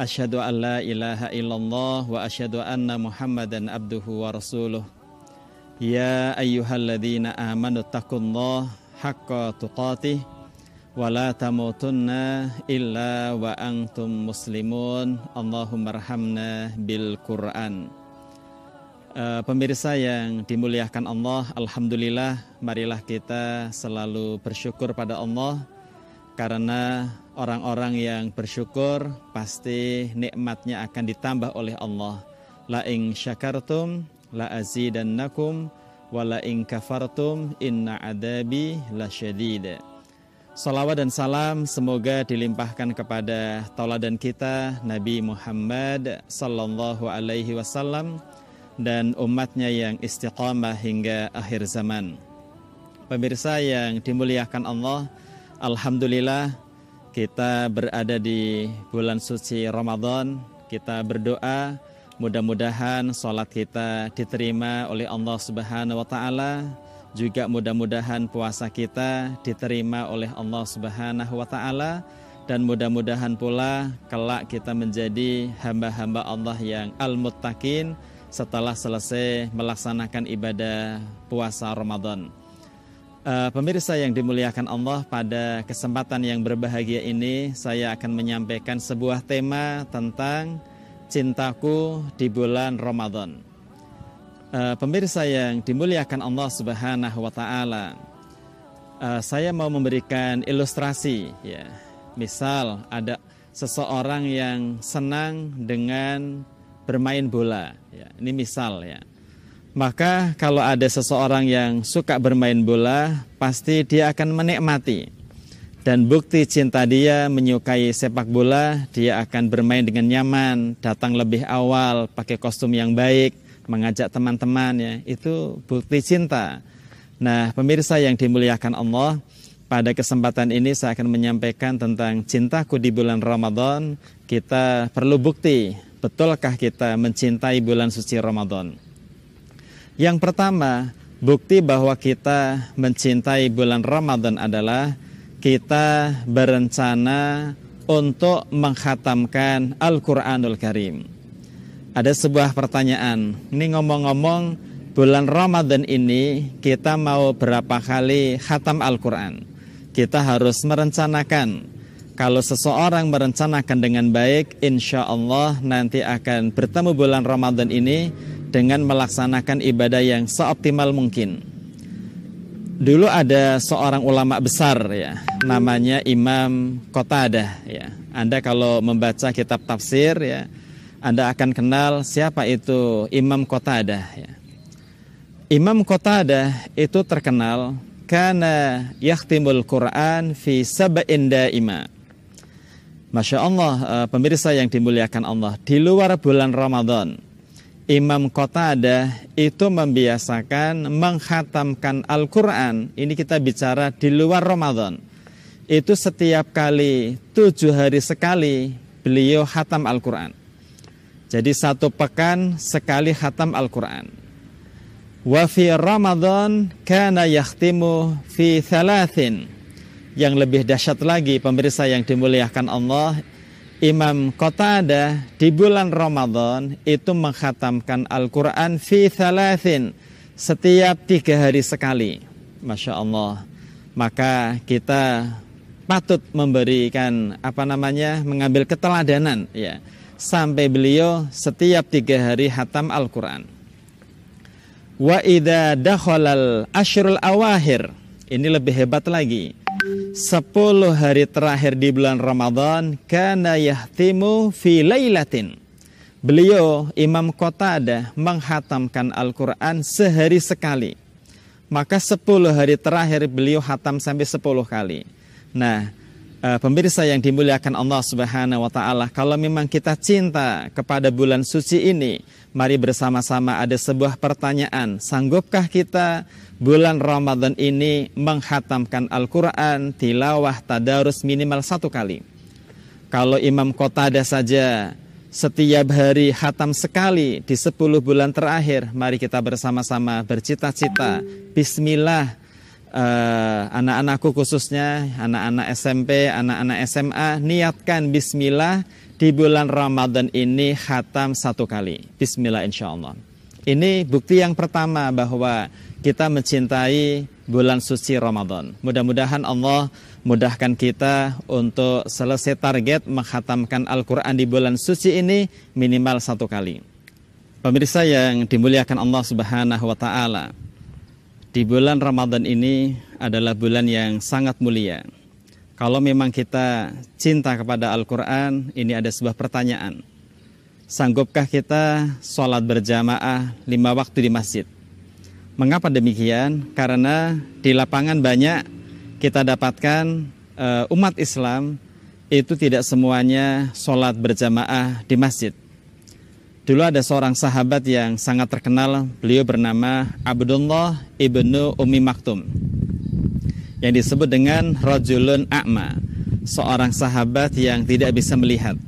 Asyhadu an la ilaha illallah Wa asyhadu anna muhammadan abduhu wa rasuluh. Ya ayyuhalladzina amanu taqullah Haqqa tuqatih Wa la tamutunna illa wa antum muslimun. Allahumma rahamna bil Qur'an. Uh, pemirsa yang dimuliakan Allah, Alhamdulillah marilah kita selalu bersyukur pada Allah karena orang-orang yang bersyukur pasti nikmatnya akan ditambah oleh Allah. La ing syakartum la azidannakum wa la ing kafartum inna adabi lasyadid. Salawat dan salam semoga dilimpahkan kepada tauladan kita Nabi Muhammad sallallahu alaihi wasallam dan umatnya yang istiqamah hingga akhir zaman. Pemirsa yang dimuliakan Allah, Alhamdulillah kita berada di bulan suci Ramadan. Kita berdoa mudah-mudahan sholat kita diterima oleh Allah Subhanahu wa taala. Juga mudah-mudahan puasa kita diterima oleh Allah Subhanahu wa taala dan mudah-mudahan pula kelak kita menjadi hamba-hamba Allah yang al-muttaqin setelah selesai melaksanakan ibadah puasa Ramadan. Uh, pemirsa yang dimuliakan Allah, pada kesempatan yang berbahagia ini saya akan menyampaikan sebuah tema tentang cintaku di bulan Ramadan. Uh, pemirsa yang dimuliakan Allah Subhanahu wa taala, uh, saya mau memberikan ilustrasi ya. Misal ada seseorang yang senang dengan bermain bola. Ya, ini misal ya. Maka kalau ada seseorang yang suka bermain bola, pasti dia akan menikmati. Dan bukti cinta dia menyukai sepak bola, dia akan bermain dengan nyaman, datang lebih awal, pakai kostum yang baik, mengajak teman-teman ya. Itu bukti cinta. Nah, pemirsa yang dimuliakan Allah, pada kesempatan ini saya akan menyampaikan tentang cintaku di bulan Ramadan. Kita perlu bukti betulkah kita mencintai bulan suci Ramadan? Yang pertama, bukti bahwa kita mencintai bulan Ramadan adalah kita berencana untuk menghatamkan Al-Quranul Karim. Ada sebuah pertanyaan, ini ngomong-ngomong bulan Ramadan ini kita mau berapa kali khatam Al-Quran? Kita harus merencanakan kalau seseorang merencanakan dengan baik, insya Allah nanti akan bertemu bulan Ramadan ini dengan melaksanakan ibadah yang seoptimal mungkin. Dulu ada seorang ulama besar ya, namanya Imam Qatadah ya. Anda kalau membaca kitab tafsir ya, Anda akan kenal siapa itu Imam Qatadah ya. Imam Qatadah itu terkenal karena yakhtimul Quran fi sab'in daima Masya Allah, uh, pemirsa yang dimuliakan Allah, di luar bulan Ramadan, Imam Qatadah itu membiasakan menghatamkan Al-Quran. Ini kita bicara di luar Ramadan. Itu setiap kali, tujuh hari sekali, beliau hatam Al-Quran. Jadi satu pekan sekali hatam Al-Quran. Wa fi Ramadan kana yakhtimu fi thalathin yang lebih dahsyat lagi pemirsa yang dimuliakan Allah Imam Qatadah di bulan Ramadan itu menghatamkan Al-Quran fi thalathin setiap tiga hari sekali. Masya Allah. Maka kita patut memberikan apa namanya mengambil keteladanan ya. Sampai beliau setiap tiga hari hatam Al-Quran. Wa idha dakhalal ashrul awahir. Ini lebih hebat lagi 10 hari terakhir di bulan Ramadan kana yahtimu fi lailatin. Beliau Imam Qatadah menghatamkan Al-Qur'an sehari sekali. Maka 10 hari terakhir beliau hatam sampai 10 kali. Nah, uh, pemirsa yang dimuliakan Allah Subhanahu wa taala, kalau memang kita cinta kepada bulan suci ini, mari bersama-sama ada sebuah pertanyaan, sanggupkah kita bulan Ramadan ini menghatamkan Al-Qur'an, tilawah, tadarus minimal satu kali? Kalau Imam Qatada saja setiap hari hatam sekali di 10 bulan terakhir, mari kita bersama-sama bercita-cita. Bismillah, uh, anak-anakku khususnya anak-anak SMP, anak-anak SMA niatkan bismillah di bulan Ramadan ini khatam satu kali. Bismillah insya Allah. Ini bukti yang pertama bahwa kita mencintai bulan suci Ramadan. Mudah-mudahan Allah mudahkan kita untuk selesai target menghatamkan Al-Quran di bulan suci ini minimal satu kali. Pemirsa yang dimuliakan Allah Subhanahu wa Ta'ala, di bulan Ramadan ini adalah bulan yang sangat mulia. Kalau memang kita cinta kepada Al-Quran, ini ada sebuah pertanyaan. Sanggupkah kita sholat berjamaah lima waktu di masjid? Mengapa demikian? Karena di lapangan banyak kita dapatkan uh, umat Islam itu tidak semuanya sholat berjamaah di masjid. Dulu ada seorang sahabat yang sangat terkenal, beliau bernama Abdullah ibnu Umi Maktum. Yang disebut dengan Rajulun A'ma, seorang sahabat yang tidak bisa melihat.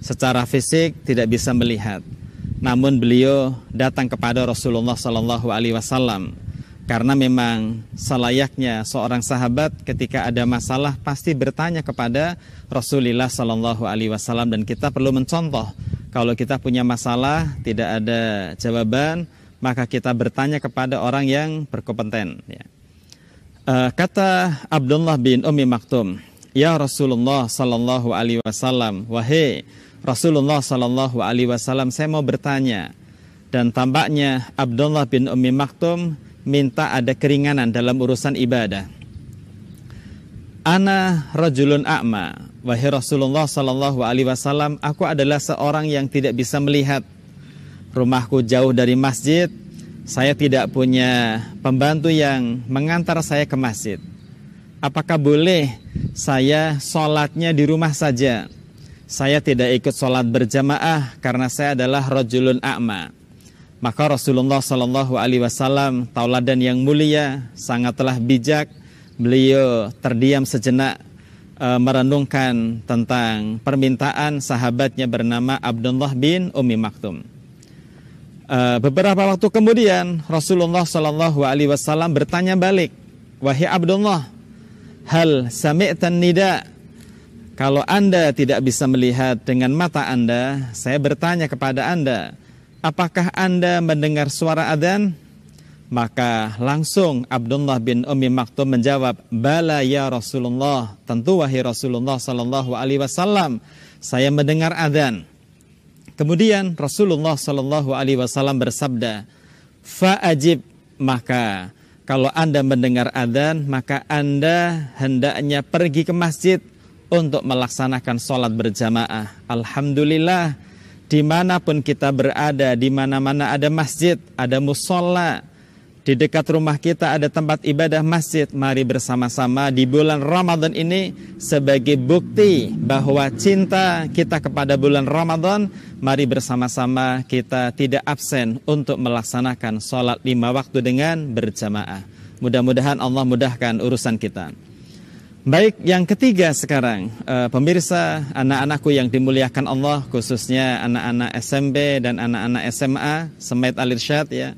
Secara fisik tidak bisa melihat. Namun beliau datang kepada Rasulullah Sallallahu Alaihi Wasallam karena memang selayaknya seorang sahabat ketika ada masalah pasti bertanya kepada Rasulullah Sallallahu Alaihi Wasallam dan kita perlu mencontoh kalau kita punya masalah tidak ada jawaban, maka kita bertanya kepada orang yang berkompeten. Ya. Uh, kata Abdullah bin Umi Maktum, Ya Rasulullah Sallallahu Alaihi Wasallam, wahai Rasulullah Sallallahu Alaihi Wasallam, saya mau bertanya. Dan tampaknya Abdullah bin Umi Maktum minta ada keringanan dalam urusan ibadah. Ana rajulun a'ma Wahai Rasulullah Sallallahu Alaihi Wasallam, aku adalah seorang yang tidak bisa melihat. Rumahku jauh dari masjid. Saya tidak punya pembantu yang mengantar saya ke masjid. Apakah boleh saya sholatnya di rumah saja? Saya tidak ikut sholat berjamaah karena saya adalah rojulun a'ma. Maka Rasulullah Sallallahu Alaihi Wasallam tauladan yang mulia sangatlah bijak. Beliau terdiam sejenak uh, merenungkan tentang permintaan sahabatnya bernama Abdullah bin Umi Maktum. Uh, beberapa waktu kemudian Rasulullah Shallallahu Alaihi Wasallam bertanya balik, wahai Abdullah, hal sami'tan nida? Kalau anda tidak bisa melihat dengan mata anda, saya bertanya kepada anda, apakah anda mendengar suara adzan? Maka langsung Abdullah bin Umi Maktum menjawab, "Bala ya Rasulullah." Tentu wahai Rasulullah sallallahu alaihi wasallam, saya mendengar adzan. Kemudian Rasulullah sallallahu alaihi wasallam bersabda, "Fa'ajib." Maka kalau Anda mendengar adzan, maka Anda hendaknya pergi ke masjid untuk melaksanakan sholat berjamaah. Alhamdulillah, di mana pun kita berada, di mana-mana ada masjid, ada musola, di dekat rumah kita ada tempat ibadah masjid. Mari bersama-sama di bulan Ramadan ini sebagai bukti bahwa cinta kita kepada bulan Ramadan. Mari bersama-sama kita tidak absen untuk melaksanakan sholat lima waktu dengan berjamaah. Mudah-mudahan Allah mudahkan urusan kita. Baik, yang ketiga sekarang, uh, pemirsa anak-anakku yang dimuliakan Allah, khususnya anak-anak SMP dan anak-anak SMA, Semet Alirsyad ya.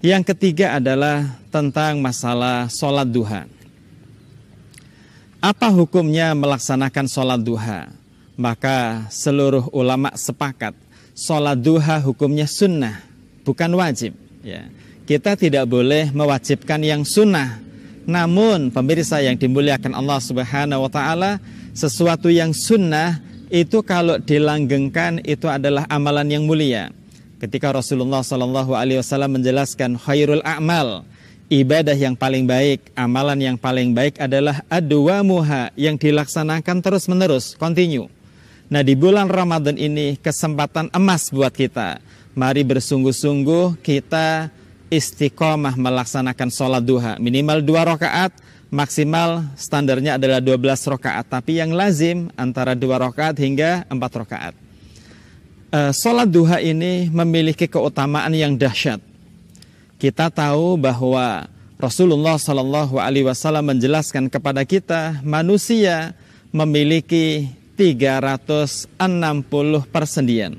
Yang ketiga adalah tentang masalah sholat duha. Apa hukumnya melaksanakan sholat duha? Maka seluruh ulama sepakat sholat duha hukumnya sunnah, bukan wajib. Ya. Kita tidak boleh mewajibkan yang sunnah. Namun pemirsa yang dimuliakan Allah Subhanahu Wa Taala, sesuatu yang sunnah itu kalau dilanggengkan itu adalah amalan yang mulia ketika Rasulullah Shallallahu Alaihi Wasallam menjelaskan khairul amal ibadah yang paling baik, amalan yang paling baik adalah adwa muha yang dilaksanakan terus menerus, continue. Nah di bulan Ramadan ini kesempatan emas buat kita. Mari bersungguh-sungguh kita istiqomah melaksanakan sholat duha minimal dua rakaat maksimal standarnya adalah 12 rakaat, tapi yang lazim antara 2 rakaat hingga 4 rakaat. Uh, sholat duha ini memiliki keutamaan yang dahsyat. Kita tahu bahwa Rasulullah Shallallahu Alaihi Wasallam menjelaskan kepada kita manusia memiliki 360 persendian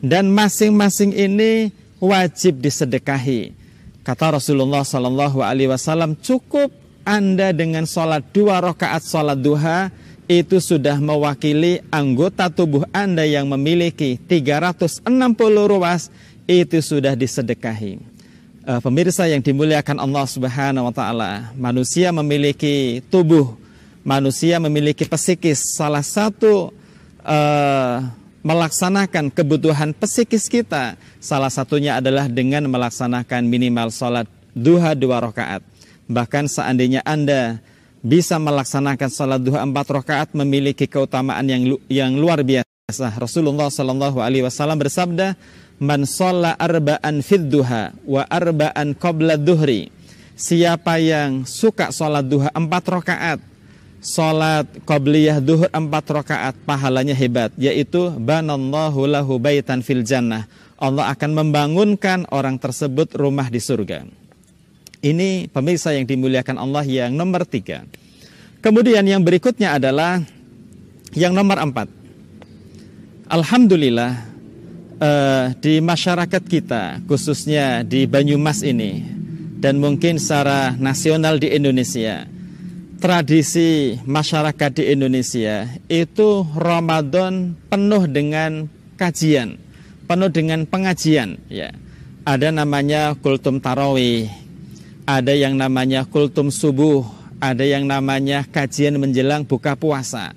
dan masing-masing ini wajib disedekahi. Kata Rasulullah Shallallahu Alaihi Wasallam cukup anda dengan sholat dua rakaat sholat duha itu sudah mewakili anggota tubuh Anda yang memiliki 360 ruas itu sudah disedekahi. Uh, pemirsa yang dimuliakan Allah Subhanahu wa taala, manusia memiliki tubuh, manusia memiliki psikis. Salah satu uh, melaksanakan kebutuhan psikis kita, salah satunya adalah dengan melaksanakan minimal sholat duha dua rakaat. Bahkan seandainya Anda bisa melaksanakan salat duha empat rakaat memiliki keutamaan yang yang luar biasa. Rasulullah Shallallahu Alaihi Wasallam bersabda, "Man sholla arba'an fid duha wa arba'an qabla duhri." Siapa yang suka sholat duha empat rakaat, sholat qabliyah duhur empat rakaat, pahalanya hebat, yaitu banallahu lahu baitan fil jannah. Allah akan membangunkan orang tersebut rumah di surga. Ini pemirsa yang dimuliakan Allah yang nomor tiga. Kemudian yang berikutnya adalah yang nomor empat. Alhamdulillah eh, di masyarakat kita, khususnya di Banyumas ini, dan mungkin secara nasional di Indonesia, tradisi masyarakat di Indonesia itu Ramadan penuh dengan kajian, penuh dengan pengajian. Ya, ada namanya kultum tarawih, ada yang namanya kultum subuh, ada yang namanya kajian menjelang buka puasa.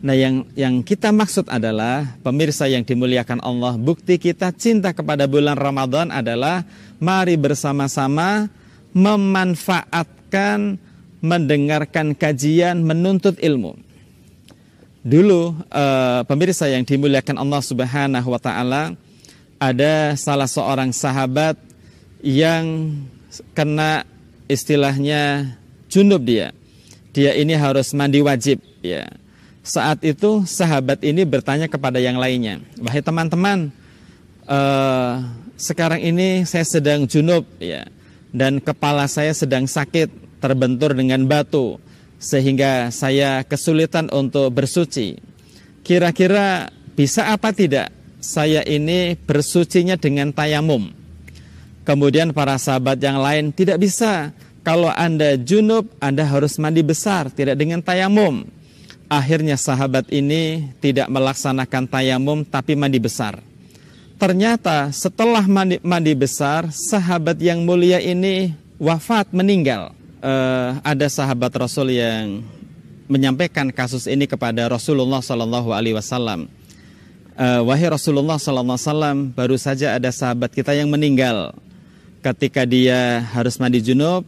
Nah, yang yang kita maksud adalah pemirsa yang dimuliakan Allah, bukti kita cinta kepada bulan Ramadan adalah mari bersama-sama memanfaatkan mendengarkan kajian, menuntut ilmu. Dulu uh, pemirsa yang dimuliakan Allah Subhanahu wa taala ada salah seorang sahabat yang kena istilahnya junub dia. Dia ini harus mandi wajib ya. Saat itu sahabat ini bertanya kepada yang lainnya, "Wahai teman-teman, uh, sekarang ini saya sedang junub ya dan kepala saya sedang sakit, terbentur dengan batu sehingga saya kesulitan untuk bersuci. Kira-kira bisa apa tidak saya ini bersucinya dengan tayamum?" Kemudian para sahabat yang lain tidak bisa. Kalau Anda junub, Anda harus mandi besar, tidak dengan tayamum. Akhirnya sahabat ini tidak melaksanakan tayamum tapi mandi besar. Ternyata setelah mandi, mandi besar, sahabat yang mulia ini wafat meninggal. Uh, ada sahabat Rasul yang menyampaikan kasus ini kepada Rasulullah Sallallahu Alaihi Wasallam. Uh, Wahai Rasulullah Sallallahu Alaihi Wasallam, baru saja ada sahabat kita yang meninggal ketika dia harus mandi junub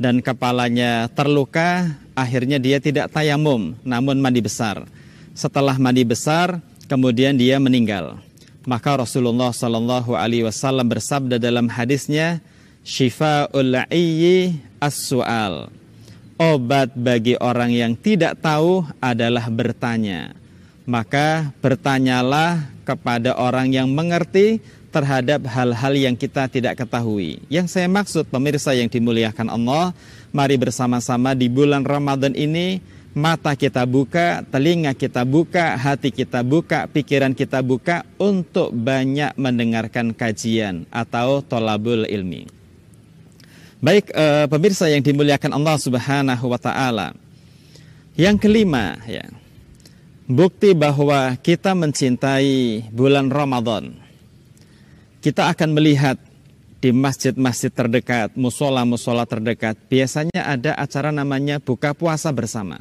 dan kepalanya terluka, akhirnya dia tidak tayamum, namun mandi besar. Setelah mandi besar, kemudian dia meninggal. Maka Rasulullah Shallallahu Alaihi Wasallam bersabda dalam hadisnya, "Shifaul ayyi as-su'al." Obat bagi orang yang tidak tahu adalah bertanya. Maka bertanyalah kepada orang yang mengerti terhadap hal-hal yang kita tidak ketahui. Yang saya maksud pemirsa yang dimuliakan Allah, mari bersama-sama di bulan Ramadan ini mata kita buka, telinga kita buka, hati kita buka, pikiran kita buka untuk banyak mendengarkan kajian atau tolabul ilmi. Baik eh, pemirsa yang dimuliakan Allah Subhanahu wa taala. Yang kelima ya. Bukti bahwa kita mencintai bulan Ramadan kita akan melihat di masjid-masjid terdekat, musola-musola terdekat, biasanya ada acara namanya buka puasa bersama.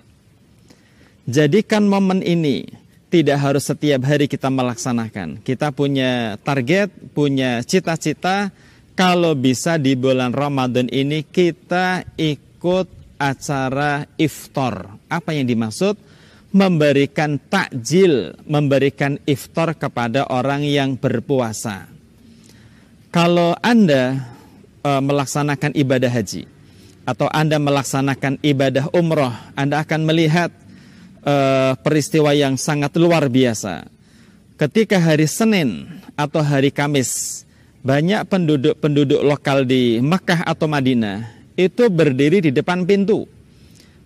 Jadikan momen ini tidak harus setiap hari kita melaksanakan. Kita punya target, punya cita-cita. Kalau bisa di bulan Ramadan ini kita ikut acara iftar. Apa yang dimaksud? Memberikan takjil, memberikan iftar kepada orang yang berpuasa. Kalau Anda e, melaksanakan ibadah haji, atau Anda melaksanakan ibadah umroh, Anda akan melihat uh, peristiwa yang sangat luar biasa. Ketika hari Senin atau hari Kamis, banyak penduduk-penduduk lokal di Mekah atau Madinah itu berdiri di depan pintu,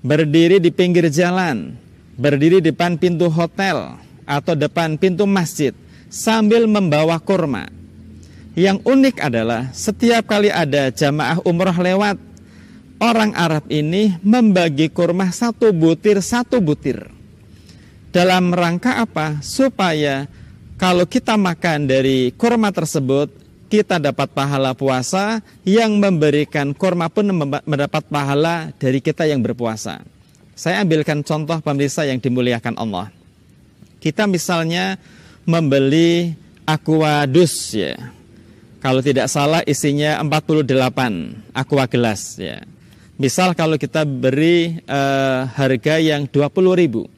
berdiri di pinggir jalan, berdiri di depan pintu hotel atau depan pintu masjid sambil membawa kurma. Yang unik adalah setiap kali ada jamaah umroh lewat, orang Arab ini membagi kurma satu butir satu butir. Dalam rangka apa? Supaya kalau kita makan dari kurma tersebut, kita dapat pahala puasa yang memberikan kurma pun mendapat pahala dari kita yang berpuasa. Saya ambilkan contoh pemirsa yang dimuliakan Allah. Kita misalnya membeli aquadus ya. Kalau tidak salah isinya 48 aqua gelas ya. Misal kalau kita beri uh, harga yang 20 ribu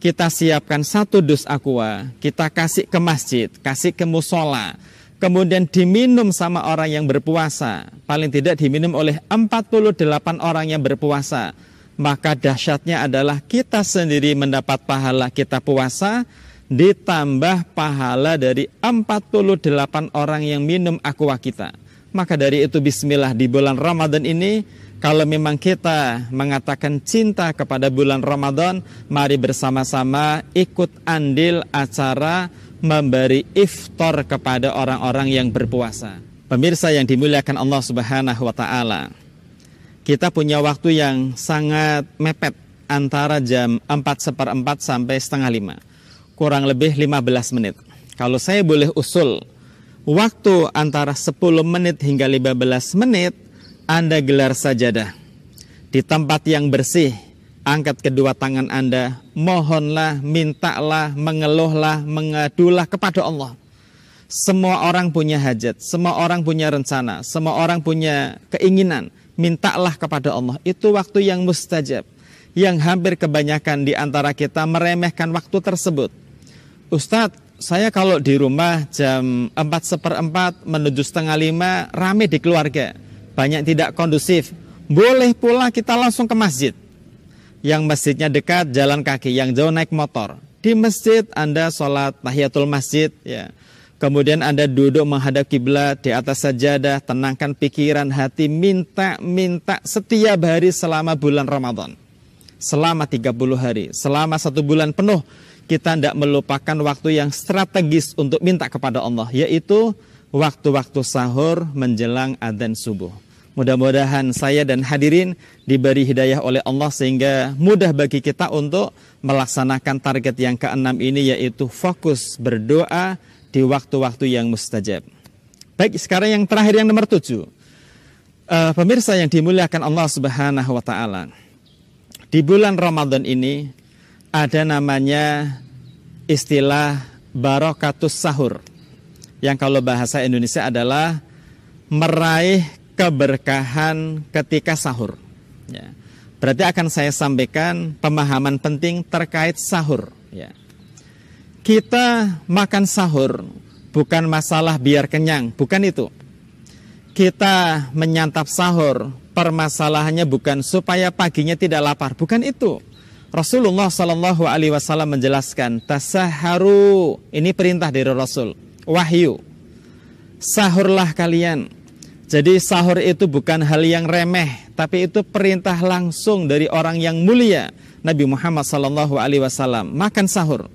kita siapkan satu dus aqua, kita kasih ke masjid, kasih ke musola, kemudian diminum sama orang yang berpuasa, paling tidak diminum oleh 48 orang yang berpuasa, maka dahsyatnya adalah kita sendiri mendapat pahala kita puasa, ditambah pahala dari 48 orang yang minum aqua kita. Maka dari itu bismillah di bulan Ramadan ini kalau memang kita mengatakan cinta kepada bulan Ramadan, mari bersama-sama ikut andil acara memberi iftar kepada orang-orang yang berpuasa. Pemirsa yang dimuliakan Allah Subhanahu wa taala. Kita punya waktu yang sangat mepet antara jam 4 seperempat sampai setengah lima. Kurang lebih 15 menit. Kalau saya boleh usul, waktu antara 10 menit hingga 15 menit anda gelar sajadah di tempat yang bersih, angkat kedua tangan Anda, mohonlah, mintalah, mengeluhlah, mengadulah kepada Allah. Semua orang punya hajat, semua orang punya rencana, semua orang punya keinginan. Mintalah kepada Allah. Itu waktu yang mustajab. Yang hampir kebanyakan di antara kita meremehkan waktu tersebut. Ustadz, saya kalau di rumah jam 4 seperempat menuju setengah lima rame di keluarga banyak tidak kondusif, boleh pula kita langsung ke masjid. Yang masjidnya dekat jalan kaki, yang jauh naik motor. Di masjid Anda sholat tahiyatul masjid, ya. Kemudian Anda duduk menghadap kiblat di atas sajadah, tenangkan pikiran hati, minta-minta setiap hari selama bulan Ramadan. Selama 30 hari, selama satu bulan penuh, kita tidak melupakan waktu yang strategis untuk minta kepada Allah, yaitu waktu-waktu sahur menjelang adzan subuh. Mudah-mudahan saya dan hadirin diberi hidayah oleh Allah sehingga mudah bagi kita untuk melaksanakan target yang keenam ini yaitu fokus berdoa di waktu-waktu yang mustajab. Baik, sekarang yang terakhir yang nomor tujuh. Uh, pemirsa yang dimuliakan Allah Subhanahu wa taala. Di bulan Ramadan ini ada namanya istilah barokatus sahur yang kalau bahasa Indonesia adalah meraih keberkahan ketika sahur. Ya. Berarti akan saya sampaikan pemahaman penting terkait sahur. Ya. Kita makan sahur bukan masalah biar kenyang, bukan itu. Kita menyantap sahur, permasalahannya bukan supaya paginya tidak lapar, bukan itu. Rasulullah Shallallahu Alaihi Wasallam menjelaskan tasaharu ini perintah dari Rasul wahyu. Sahurlah kalian. Jadi sahur itu bukan hal yang remeh, tapi itu perintah langsung dari orang yang mulia, Nabi Muhammad sallallahu alaihi wasallam. Makan sahur.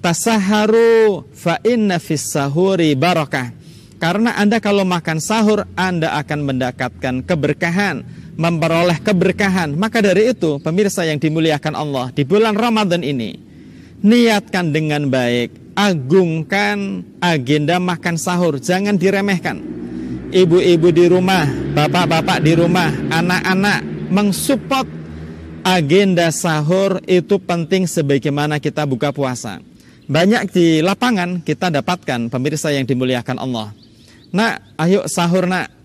Tasaharu fa inna fis sahuri barakah. Karena Anda kalau makan sahur, Anda akan mendapatkan keberkahan, memperoleh keberkahan. Maka dari itu, pemirsa yang dimuliakan Allah, di bulan Ramadan ini, niatkan dengan baik, agungkan agenda makan sahur, jangan diremehkan. Ibu-ibu di rumah, bapak-bapak di rumah, anak-anak mensupport agenda sahur itu penting sebagaimana kita buka puasa. Banyak di lapangan kita dapatkan pemirsa yang dimuliakan Allah. Nak, ayo sahur nak.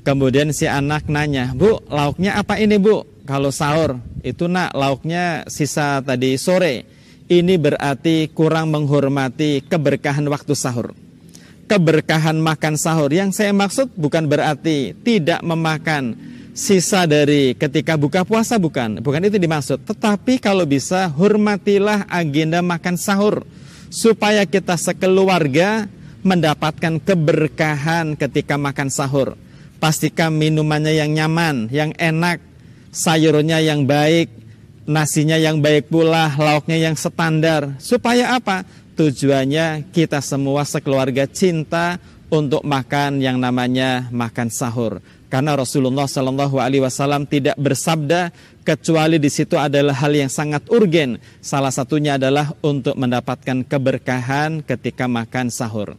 Kemudian si anak nanya, Bu, lauknya apa ini bu? Kalau sahur, itu nak lauknya sisa tadi sore ini berarti kurang menghormati keberkahan waktu sahur. Keberkahan makan sahur yang saya maksud bukan berarti tidak memakan sisa dari ketika buka puasa bukan, bukan itu dimaksud. Tetapi kalau bisa hormatilah agenda makan sahur supaya kita sekeluarga mendapatkan keberkahan ketika makan sahur. Pastikan minumannya yang nyaman, yang enak, sayurnya yang baik, nasinya yang baik pula, lauknya yang standar. Supaya apa? Tujuannya kita semua sekeluarga cinta untuk makan yang namanya makan sahur. Karena Rasulullah Shallallahu Alaihi Wasallam tidak bersabda kecuali di situ adalah hal yang sangat urgen. Salah satunya adalah untuk mendapatkan keberkahan ketika makan sahur.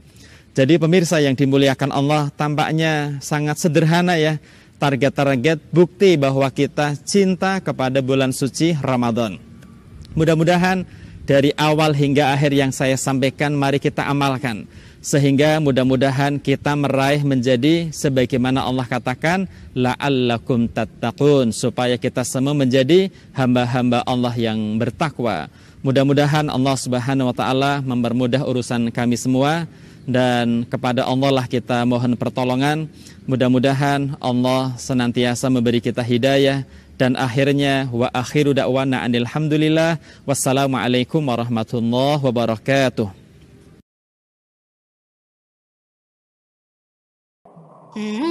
Jadi pemirsa yang dimuliakan Allah tampaknya sangat sederhana ya target-target bukti bahwa kita cinta kepada bulan suci Ramadan. Mudah-mudahan dari awal hingga akhir yang saya sampaikan mari kita amalkan sehingga mudah-mudahan kita meraih menjadi sebagaimana Allah katakan la'allakum tattaqun supaya kita semua menjadi hamba-hamba Allah yang bertakwa. Mudah-mudahan Allah Subhanahu wa taala mempermudah urusan kami semua dan kepada Allah lah kita mohon pertolongan. Mudah-mudahan Allah senantiasa memberi kita hidayah dan akhirnya wa akhiru da'wana alhamdulillah wassalamualaikum warahmatullahi wabarakatuh. Mm-hmm.